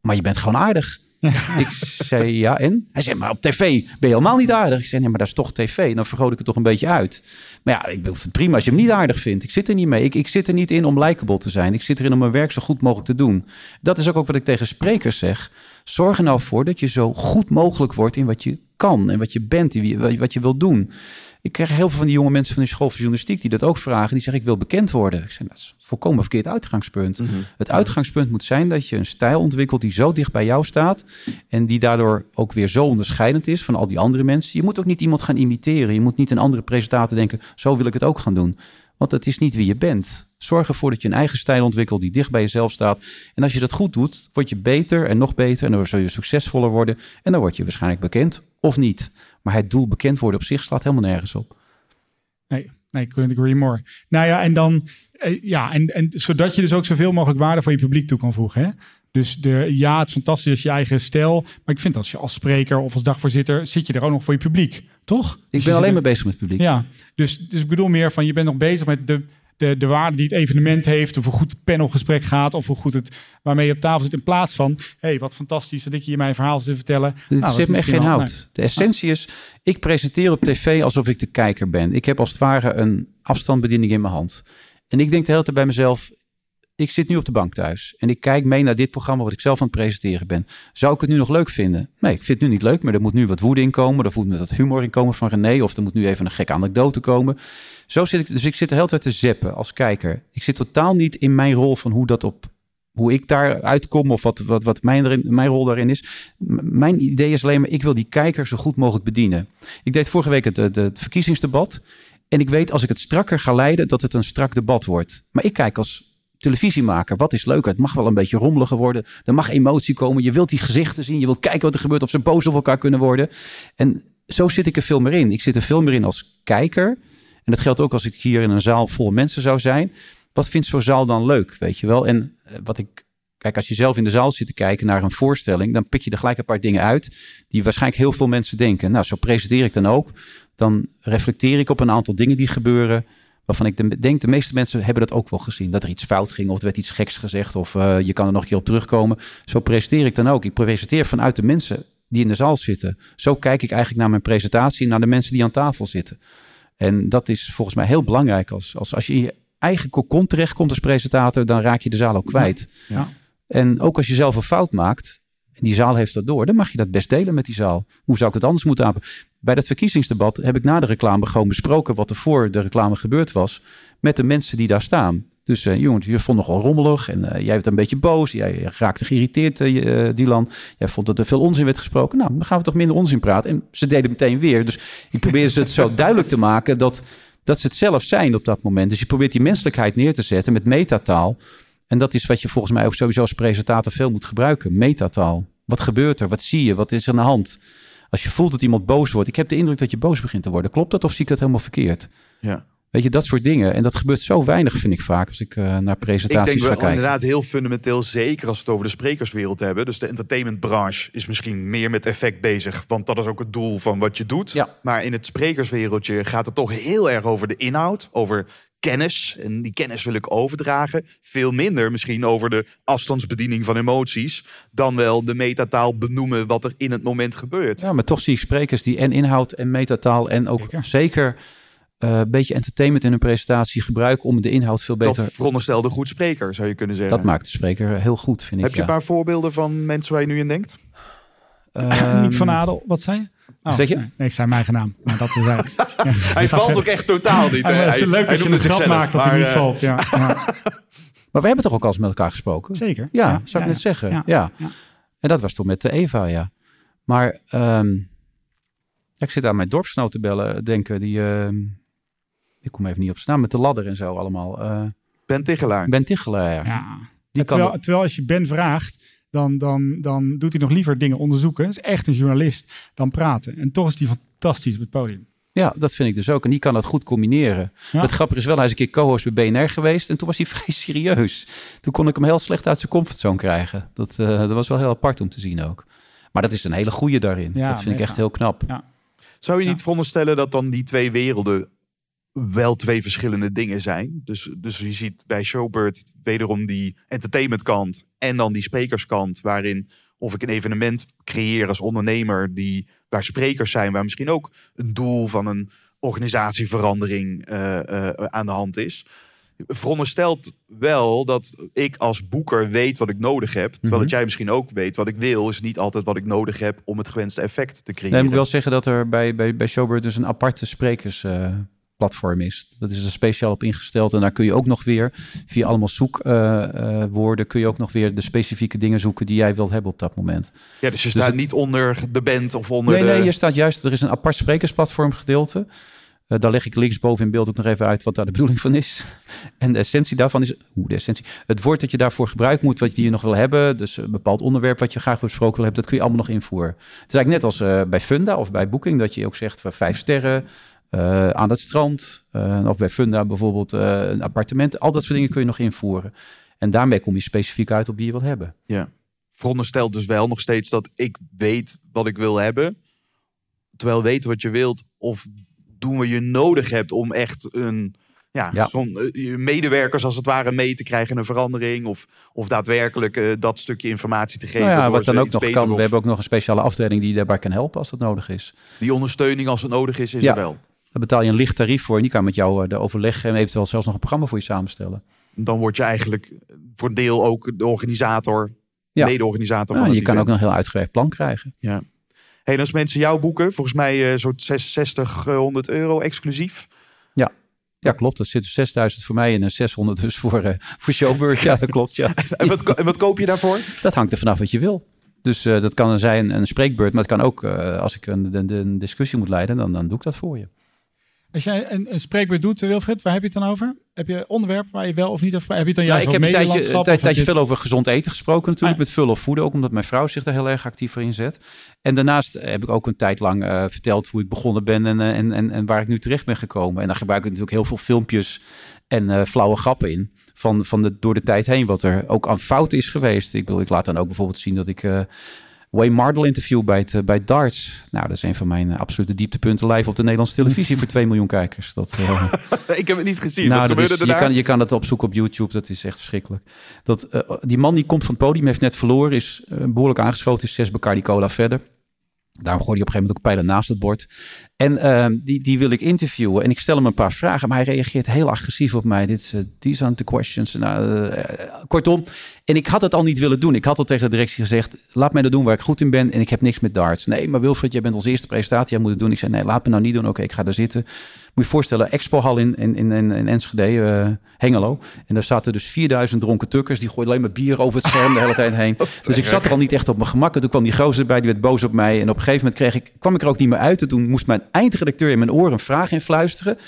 maar je bent gewoon aardig. Ik zei, ja, en? Hij zei, maar op tv ben je helemaal niet aardig. Ik zei, nee, maar dat is toch tv. Dan vergroot ik het toch een beetje uit. Maar ja, ik vind prima als je hem niet aardig vindt. Ik zit er niet mee. Ik, ik zit er niet in om likable te zijn. Ik zit erin om mijn werk zo goed mogelijk te doen. Dat is ook, ook wat ik tegen sprekers zeg. Zorg er nou voor dat je zo goed mogelijk wordt in wat je kan. En wat je bent, en wie- wat je wilt doen. Ik krijg heel veel van die jonge mensen van de school van journalistiek die dat ook vragen. Die zeggen, ik wil bekend worden. Ik zeg, dat is een volkomen verkeerd uitgangspunt. Het uitgangspunt moet zijn dat je een stijl ontwikkelt die zo dicht bij jou staat. En die daardoor ook weer zo onderscheidend is van al die andere mensen. Je moet ook niet iemand gaan imiteren. Je moet niet een andere presentator denken, zo wil ik het ook gaan doen. Want het is niet wie je bent. Zorg ervoor dat je een eigen stijl ontwikkelt die dicht bij jezelf staat. En als je dat goed doet, word je beter en nog beter. En dan zul je succesvoller worden. En dan word je waarschijnlijk bekend of niet. Maar het doel bekend worden op zich slaat helemaal nergens op. Nee, nee, couldn't agree more. Nou ja, en dan, eh, ja, en, en zodat je dus ook zoveel mogelijk waarde voor je publiek toe kan voegen. Hè? Dus de, ja, het is fantastisch als je eigen stijl. Maar ik vind als je als spreker of als dagvoorzitter zit je er ook nog voor je publiek, toch? Dus Ik je ben alleen maar bezig met het publiek. Ja, dus, dus ik bedoel meer van je bent nog bezig met de, de, de waarde die het evenement heeft. Of hoe goed het panelgesprek gaat. Of hoe goed het waarmee je op tafel zit. In plaats van, hé, hey, wat fantastisch dat ik je mijn verhaal zit te vertellen. Het Nou, zit me echt geen hout. De essentie is, ik presenteer op tv alsof ik de kijker ben. Ik heb als het ware een afstandsbediening in mijn hand. En ik denk de hele tijd bij mezelf, ik zit nu op de bank thuis. En ik kijk mee naar dit programma wat ik zelf aan het presenteren ben. Zou ik het nu nog leuk vinden? Nee, ik vind het nu niet leuk, maar er moet nu wat woede in komen. Er moet wat humor in komen van René. Of er moet nu even een gekke anekdote komen. Zo zit ik, dus ik zit de hele tijd te zeppen als kijker. Ik zit totaal niet in mijn rol van hoe dat op hoe ik daar uitkom of wat, wat, wat mijn, mijn rol daarin is. Mijn idee is alleen maar, ik wil die kijker zo goed mogelijk bedienen. Ik deed vorige week het, het verkiezingsdebat. En ik weet als ik het strakker ga leiden, dat het een strak debat wordt. Maar ik kijk als televisiemaker, wat is leuk? Het mag wel een beetje rommeliger worden. Er mag emotie komen. Je wilt die gezichten zien. Je wilt kijken wat er gebeurt. Of ze boos op elkaar kunnen worden. En zo zit ik er veel meer in. Ik zit er veel meer in als kijker. En dat geldt ook als ik hier in een zaal vol mensen zou zijn. Wat vindt zo'n zaal dan leuk, weet je wel? En eh, wat ik kijk, als je zelf in de zaal zit te kijken naar een voorstelling, dan pik je er gelijk een paar dingen uit die waarschijnlijk heel veel mensen denken. Nou, zo presenteer ik dan ook. Dan reflecteer ik op een aantal dingen die gebeuren. Waarvan ik de- denk, de meeste mensen hebben dat ook wel gezien. Dat er iets fout ging of er werd iets geks gezegd of eh, je kan er nog een keer op terugkomen. Zo presenteer ik dan ook. Ik presenteer vanuit de mensen die in de zaal zitten. Zo kijk ik eigenlijk naar mijn presentatie en naar de mensen die aan tafel zitten. En dat is volgens mij heel belangrijk. Als, als, als je in je eigen kokon terechtkomt als presentator, dan raak je de zaal ook kwijt. Ja. En ook als je zelf een fout maakt, en die zaal heeft dat door, dan mag je dat best delen met die zaal. Hoe zou ik het anders moeten aanpakken? Bij dat verkiezingsdebat heb ik na de reclame gewoon besproken wat er voor de reclame gebeurd was met de mensen die daar staan. Dus eh, jongens, je vond nogal rommelig en eh, jij werd een beetje boos. Jij raakte geïrriteerd, eh, Dylan. Jij vond dat er veel onzin werd gesproken. Nou, dan gaan we toch minder onzin praten. En ze deden meteen weer. Dus ik probeer ze het zo duidelijk te maken dat, dat ze het zelf zijn op dat moment. Dus je probeert die menselijkheid neer te zetten met metataal. En dat is wat je volgens mij ook sowieso als presentator veel moet gebruiken. Metataal. Wat gebeurt er? Wat zie je? Wat is er aan de hand? Als je voelt dat iemand boos wordt. Ik heb de indruk dat je boos begint te worden. Klopt dat of zie ik dat helemaal verkeerd? Ja. Weet je, dat soort dingen. En dat gebeurt zo weinig, vind ik vaak, als ik eh, naar Ik presentaties denk ga wel kijken. inderdaad heel fundamenteel, zeker als we het over de sprekerswereld hebben. Dus de entertainmentbranche is misschien meer met effect bezig, want dat is ook het doel van wat je doet. Ja. Maar in het sprekerswereldje gaat het toch heel erg over de inhoud, over kennis. En die kennis wil ik overdragen. Veel minder misschien over de afstandsbediening van emoties, dan wel de metataal benoemen wat er in het moment gebeurt. Ja, maar toch zie ik sprekers die en inhoud en metataal en ook Zeker. zeker eh, een beetje entertainment in hun presentatie gebruiken om de inhoud veel beter... Dat veronderstelde goed spreker, zou je kunnen zeggen. Dat maakt de spreker heel goed, vind ik. Heb je een paar voorbeelden van mensen waar je nu in denkt? Niek van Adel, wat zei je? Oh, Zeg je? Nee, nee, ik zei mijn eigen naam. Maar dat is eigenlijk. Hij valt ook echt totaal niet. Hè? maar het is Hij- leuk hij als je een grap zichzelf, maakt dat hij maar, niet eh, valt. Ja, Maar we hebben toch ook al eens met elkaar gesproken? zeker. Ja, zou ik ja, net zeggen. Ja. Ja, ja. En dat was toen met de Eva, ja. Maar ehm, ik zit aan mijn dorpsgenoot te bellen, denken. Die, ehm, ik kom even niet op zijn naam, met de ladder en zo allemaal. Eh Ben Tichelaar. ben Tichelaar, ja. Ja. Die kan terwijl, terwijl als je Ben vraagt, dan, dan, dan doet hij nog liever dingen onderzoeken. is echt een journalist dan praten. En toch is hij fantastisch op het podium. Ja, dat vind ik dus ook. En die kan dat goed combineren. Ja. Het grappige is wel, hij is een keer co-host bij BNR geweest. En toen was hij vrij serieus. Toen kon ik hem heel slecht uit zijn comfortzone krijgen. Dat, eh, dat was wel heel apart om te zien ook. Maar dat is een hele goeie daarin. Ja, dat vind ik echt heel knap. Zou je Ja. niet veronderstellen dat dan die twee werelden wel twee verschillende dingen zijn? Dus, dus je ziet bij Showbird wederom die entertainmentkant en dan die sprekerskant, waarin of ik een evenement creëer als ondernemer die, waar sprekers zijn, waar misschien ook een doel van een organisatieverandering eh, eh, aan de hand is. Veronderstelt wel dat ik als boeker weet wat ik nodig heb. Terwijl Mhm. dat jij misschien ook weet wat ik wil, is niet altijd wat ik nodig heb om het gewenste effect te creëren. Nee, ik wel zeggen dat er bij, bij, bij Showbird dus een aparte sprekersplatform is. Dat is er speciaal op ingesteld. En daar kun je ook nog weer, via allemaal zoekwoorden, kun je ook nog weer de specifieke dingen zoeken die jij wilt hebben op dat moment. Ja, dus je Dus staat niet onder de band of onder Nee, de... nee, je staat juist, er is een apart sprekersplatform gedeelte. Eh, daar leg ik linksboven in beeld ook nog even uit wat daar de bedoeling van is. En de essentie daarvan is, hoe de essentie, het woord dat je daarvoor gebruikt moet, wat je hier nog wil hebben, dus een bepaald onderwerp wat je graag besproken wil hebben, dat kun je allemaal nog invoeren. Het is eigenlijk net als eh, bij Funda of bij Booking, dat je ook zegt van vijf sterren, eh, aan het strand, eh, of bij Funda bijvoorbeeld eh, een appartement, al dat soort dingen kun je nog invoeren. En daarmee kom je specifiek uit op wie je wilt hebben. Veronderstelt dus wel nog steeds dat ik weet wat ik wil hebben. Terwijl weten wat je wilt of doen wat je nodig hebt om echt een... Ja, Ja. zo'n, je medewerkers als het ware mee te krijgen in een verandering. Of, of daadwerkelijk dat stukje informatie te geven. Nou ja, wat dan ook nog kan, we hebben ook nog een speciale afdeling die daarbij kan helpen als dat nodig is. Die ondersteuning als het nodig is, is Ja. er wel. Daar betaal je een licht tarief voor en die kan met jou eh, de overleggen en eventueel zelfs nog een programma voor je samenstellen. Dan word je eigenlijk voor een deel ook de organisator, Ja. mede-organisator Ja, van je kan ook event. een heel uitgewerkt plan krijgen. Hey, en als mensen jou boeken, volgens mij eh zo'n 60, 100 euro exclusief. Ja, klopt. Dat zit dus 6000 voor mij en een 600 dus voor, eh voor Showbird. Ja, dat klopt. Ja. En wat, en wat koop je daarvoor? Dat hangt er vanaf wat je wil. Dus eh, dat kan zijn een spreekbeurt, maar het kan ook, eh, als ik een, de- een discussie moet leiden, dan, dan doe ik dat voor je. Als jij een, een spreekbeurt doet, Wilfried, waar heb je het dan over? Heb je onderwerpen waar je wel of niet over... Heb je dan Ja, juist ik heb een tijdje, een tijdje je veel over gezond eten gesproken natuurlijk. Ah, Met vullen of voeden. Ook omdat mijn vrouw zich daar heel erg actief voor inzet. En daarnaast heb ik ook een tijd lang eh, verteld hoe ik begonnen ben. En, eh, en, en, en waar ik nu terecht ben gekomen. En daar gebruik ik natuurlijk heel veel filmpjes en eh, flauwe grappen in. Van, van de, door de tijd heen. Wat er ook aan fout is geweest. Ik, bedoel, ik laat dan ook bijvoorbeeld zien dat ik... Wayne Mardell interview bij, het, eh, bij Darts. Nou, dat is een van mijn eh, absolute dieptepunten live op de Nederlandse televisie voor 2 miljoen kijkers. Dat, eh, ik heb het niet gezien. nou, dat is, je, kan, je kan het opzoeken op YouTube. Dat is echt verschrikkelijk. Dat, die man die komt van het podium, heeft net verloren, is eh, behoorlijk aangeschoten, is zes Bacardi Cola verder. Daarom gooide hij op een gegeven moment ook pijlen naast het bord. En ehm, die, die wil ik interviewen. En ik stel hem een paar vragen, maar hij reageert heel agressief op mij. Dit, eh, these aren't the questions. Nou, eh, eh, kortom, en ik had het al niet willen doen. Ik had al tegen de directie gezegd, laat mij dat doen waar ik goed in ben. En ik heb niks met darts. Nee, maar Wilfred, jij bent onze eerste presentatie. Jij moet het doen. Ik zei, nee, laat me nou niet doen. Oké, ik ga daar zitten. Moet je voorstellen, Expo-hal in, in, in, in Enschede, Hengelo. En daar zaten dus 4000 dronken tukkers. Die gooiden alleen maar bier over het scherm de hele tijd heen. Dus ik zat er al niet echt op mijn gemak. En toen kwam die gozer erbij, die werd boos op mij. En op een gegeven moment kreeg ik, kwam ik er ook niet meer uit. En toen moest mijn eindredacteur in mijn oor een vraag influisteren.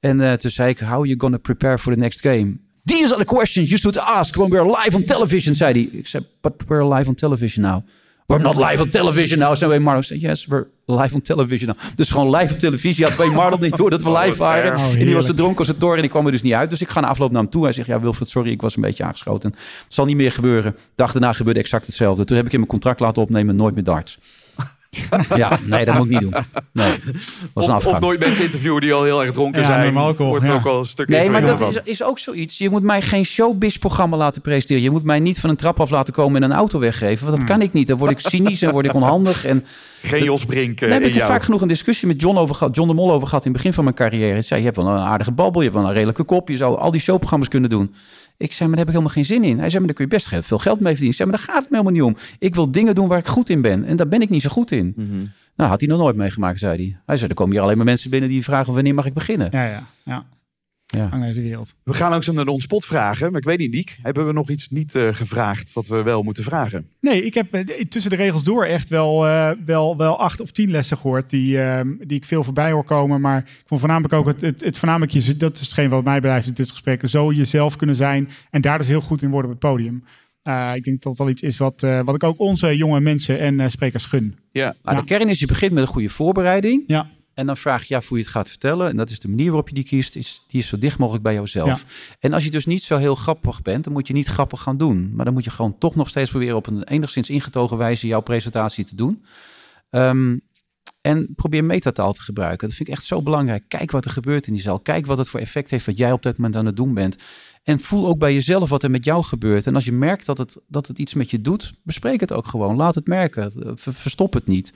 En eh, toen zei ik, how are you gonna prepare for the next game? These are the questions you should ask when we're live on television, zei hij. Ik zei, but we're live on television now. We're not live on television now, zei Wayne zei, yes, we're live on television now. Dus gewoon live op televisie had Wayne Mardell niet door dat we Oh, live waren. Oh, en die was te dronken als het toren en ik kwam er dus niet uit. Dus ik ga na afloop naar hem toe. Hij zegt, ja Wilfred, sorry, ik was een beetje aangeschoten. Het zal niet meer gebeuren. De dag daarna gebeurde exact hetzelfde. Toen heb ik in mijn contract laten opnemen, nooit meer darts. ja, nee, dat moet ik niet doen. Nee, was een Of, nooit mensen interviewen die al heel erg dronken Ja, zijn. alcohol, Wordt er ja. ook al een stuk Nee, maar dat is, is ook zoiets. Je moet mij geen showbiz-programma laten presenteren. Je moet mij niet van een trap af laten komen en een auto weggeven. Want dat kan ik niet. Dan word ik cynisch en word ik onhandig. En. Geen Jos Brink eh, daar heb in ik vaak genoeg een discussie met John over gehad. John de Mol over gehad in het begin van mijn carrière. Hij zei, je hebt wel een aardige babbel. Je hebt wel een redelijke kop. Je zou al die showprogramma's kunnen doen. Ik zei, maar daar heb ik helemaal geen zin in. Hij zei, maar daar kun je best heel veel geld mee verdienen. Ik zei, maar daar gaat het me helemaal niet om. Ik wil dingen doen waar ik goed in ben. En daar ben ik niet zo goed in. Mhm. Nou, had hij nog nooit meegemaakt, zei hij. Hij zei, er komen hier alleen maar mensen binnen die vragen wanneer mag ik beginnen. Ja, ja, ja. Ja. Hang naar de wereld. We gaan langzaam naar de ontspot vragen. Maar ik weet niet, Niek. Hebben we nog iets niet eh, gevraagd wat we wel moeten vragen? Nee, ik heb eh, tussen de regels door echt wel, eh, wel, wel acht of tien lessen gehoord die, ehm, die ik veel voorbij hoor komen. Maar ik vond voornamelijk ook het, het, het voornamelijk, je, dat is hetgeen wat mij blijft in dit gesprek, zo jezelf kunnen zijn en daar dus heel goed in worden op het podium. Eh, ik denk dat dat wel iets is wat, eh, wat ik ook onze jonge mensen en eh, sprekers gun. Ja. Maar Ja. de kern is, je begint met een goede voorbereiding. Ja, En dan vraag je af hoe je het gaat vertellen. En dat is de manier waarop je die kiest. Is, die is zo dicht mogelijk bij jouzelf. Ja. En als je dus niet zo heel grappig bent, dan moet je niet grappig gaan doen. Maar dan moet je gewoon toch nog steeds proberen op een enigszins ingetogen wijze jouw presentatie te doen. Ehm, en probeer metataal te gebruiken. Dat vind ik echt zo belangrijk. Kijk wat er gebeurt in die zaal. Kijk wat het voor effect heeft wat jij op dat moment aan het doen bent. En voel ook bij jezelf wat er met jou gebeurt. En als je merkt dat het, dat het iets met je doet, bespreek het ook gewoon. Laat het merken. Ver- Verstop het niet.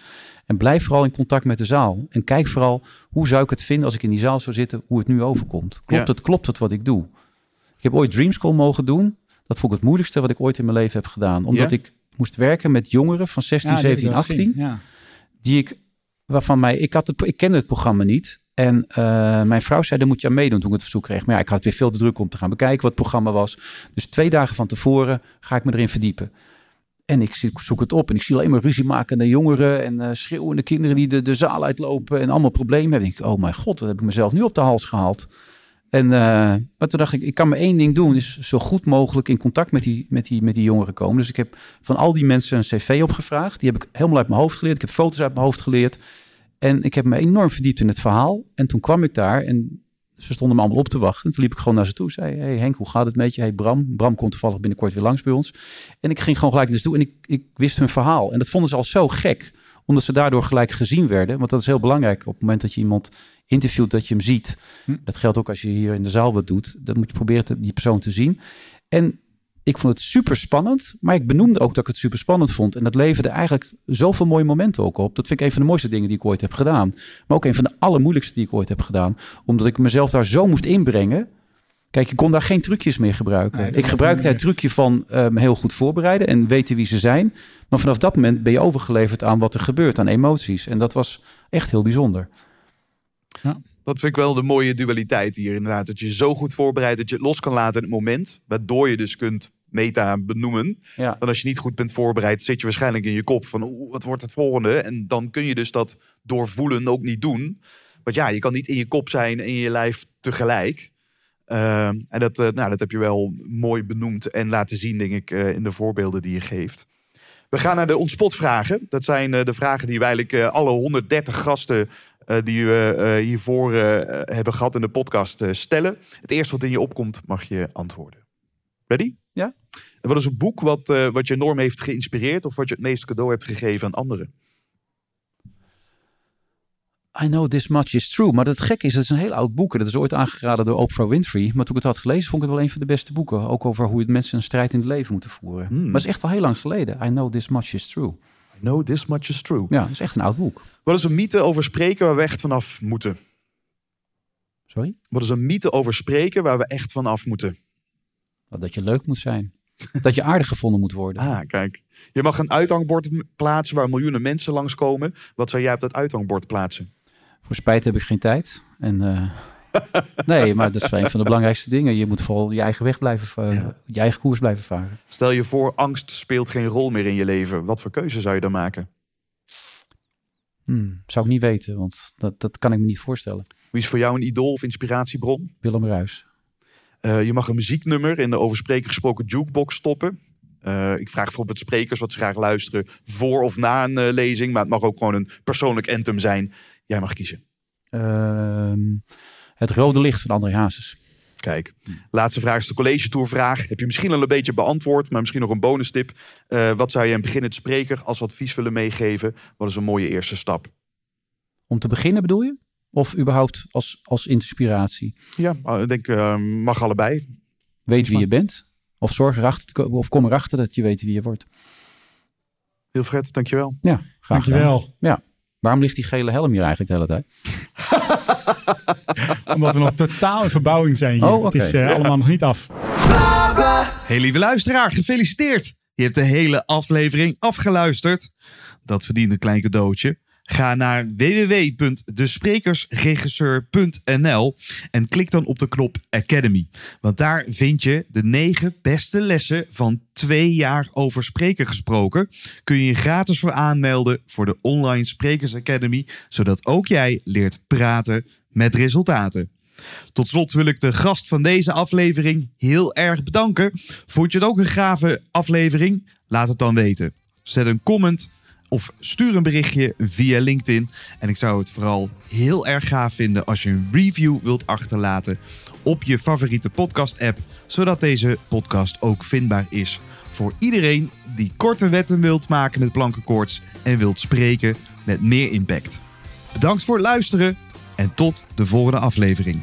En blijf vooral in contact met de zaal. En kijk vooral, hoe zou ik het vinden als ik in die zaal zou zitten, hoe het nu overkomt. Klopt, Ja. het, klopt het wat ik doe? Ik heb ooit Dream School mogen doen. Dat vond ik het moeilijkste wat ik ooit in mijn leven heb gedaan. Omdat Ja? ik moest werken met jongeren van 16, Ja, die heb ik 17, wel 18 gezien. Ja. die ik, waarvan mij, ik, had het, ik kende het programma niet. En eh, mijn vrouw zei, daar moet je aan meedoen toen ik het verzoek kreeg. Maar ja, ik had weer veel te druk om te gaan bekijken wat het programma was. Dus twee dagen van tevoren ga ik me erin verdiepen. En ik zoek het op en ik zie alleen maar ruzie makende jongeren en eh, schreeuwende kinderen die de, de zaal uitlopen en allemaal problemen hebben. Ik oh mijn god, wat heb ik mezelf nu op de hals gehaald. En uh, maar toen dacht ik, ik kan maar één ding doen, is zo goed mogelijk in contact met die, met, die, met die jongeren komen. Dus ik heb van al die mensen een cv opgevraagd. Die heb ik helemaal uit mijn hoofd geleerd. Ik heb foto's uit mijn hoofd geleerd. En ik heb me enorm verdiept in het verhaal. En toen kwam ik daar en ze stonden me allemaal op te wachten. En toen liep ik gewoon naar ze toe. Zei, hey Henk, hoe gaat het met je? Hey Bram. Bram komt toevallig binnenkort weer langs bij ons. En ik ging gewoon gelijk naar ze toe en ik, ik wist hun verhaal. En dat vonden ze al zo gek. Omdat ze daardoor gelijk gezien werden. Want dat is heel belangrijk. Op het moment dat je iemand interviewt, dat je hem ziet. Hm. Dat geldt ook als je hier in de zaal wat doet. Dan moet je proberen te, die persoon te zien. En ik vond het super spannend. Maar ik benoemde ook dat ik het super spannend vond. En dat leverde eigenlijk zoveel mooie momenten ook op. Dat vind ik een van de mooiste dingen die ik ooit heb gedaan. Maar ook een van de allermoeilijkste die ik ooit heb gedaan. Omdat ik mezelf daar zo moest inbrengen. Kijk, ik kon daar geen trucjes meer gebruiken. Nee, ik gebruikte het trucje van me heel goed voorbereiden en weten wie ze zijn. Maar vanaf dat moment ben je overgeleverd aan wat er gebeurt, aan emoties. En dat was echt heel bijzonder. Ja. Dat vind ik wel de mooie dualiteit hier inderdaad. Dat je je zo goed voorbereidt dat je het los kan laten in het moment. Waardoor je dus kunt meta benoemen. Ja. Want als je niet goed bent voorbereid, zit je waarschijnlijk in je kop van oeh, wat wordt het volgende? En dan kun je dus dat doorvoelen ook niet doen. Want ja, je kan niet in je kop zijn en in je lijf tegelijk. Ehm, en dat, eh, nou, dat heb je wel mooi benoemd en laten zien, denk ik, eh, in de voorbeelden die je geeft. We gaan naar de ontspotvragen. Dat zijn eh, de vragen die we eigenlijk alle 130 gasten die we hiervoor hebben gehad in de podcast stellen. Het eerste wat in je opkomt, mag je antwoorden. Ready? Ja. En wat is een boek wat, eh, wat je enorm heeft geïnspireerd of wat je het meest cadeau hebt gegeven aan anderen? I know this much is true. Maar het gekke is, het is een heel oud boek. En dat is ooit aangeraden door Oprah Winfrey. Maar toen ik het had gelezen, vond ik het wel een van de beste boeken. Ook over hoe mensen een strijd in het leven moeten voeren. Hmm. Maar het is echt al heel lang geleden. I know this much is true. I know this much is true. Ja, het is echt een oud boek. Wat is een mythe over spreken waar we echt vanaf moeten? Sorry? Wat is een mythe over spreken waar we echt vanaf moeten? Dat je leuk moet zijn. Dat je aardig gevonden moet worden. Ah, kijk. Je mag een uithangbord plaatsen waar miljoenen mensen langskomen. Wat zou jij op dat uithangbord plaatsen? Voor spijt heb ik geen tijd. En, eh, nee, maar dat is een van de belangrijkste dingen. Je moet vooral je eigen weg blijven, Ja. je eigen koers blijven varen. Stel je voor, angst speelt geen rol meer in je leven. Wat voor keuze zou je dan maken? Hmm, zou ik niet weten, want dat, dat kan ik me niet voorstellen. Wie is voor jou een idool of inspiratiebron? Willem Ruis. Eh, je mag een muzieknummer in de over spreker gesproken jukebox stoppen. Eh, ik vraag bijvoorbeeld sprekers wat ze graag luisteren voor of na een eh, lezing. Maar het mag ook gewoon een persoonlijk anthem zijn. Jij mag kiezen. Ehm, het rode licht van André Hazes. Kijk, laatste vraag is de college tour vraag. Heb je misschien al een beetje beantwoord, maar misschien nog een bonus tip. Wat zou je een beginnend spreker als advies willen meegeven? Wat is een mooie eerste stap? Om te beginnen bedoel je? Of überhaupt als, als inspiratie? Ja, eh, ik denk eh, mag allebei. Weet wie je bent? Of zorg erachter, of kom erachter dat je weet wie je wordt. Wilfred, dankjewel. Ja, graag gedaan. Dankjewel. Waarom ligt die gele helm hier eigenlijk de hele tijd? Omdat we nog totaal in verbouwing zijn hier. Oh. Het is eh, allemaal nog niet af. Hey lieve luisteraar, gefeliciteerd! Je hebt de hele aflevering afgeluisterd. Dat verdient een klein cadeautje. Ga naar www.desprekersregisseur.nl en klik dan op de knop Academy. Want daar vind je de negen beste lessen van twee jaar over spreken gesproken. Kun je je gratis voor aanmelden voor de Online Sprekers Academy, zodat ook jij leert praten met resultaten. Tot slot wil ik de gast van deze aflevering heel erg bedanken. Vond je het ook een gave aflevering? Laat het dan weten. Zet een comment of stuur een berichtje via LinkedIn. En ik zou het vooral heel erg gaaf vinden als je een review wilt achterlaten op je favoriete podcast-app, zodat deze podcast ook vindbaar is voor iedereen die korte wetten wilt maken met plankenkoorts en wilt spreken met meer impact. Bedankt voor het luisteren en tot de volgende aflevering.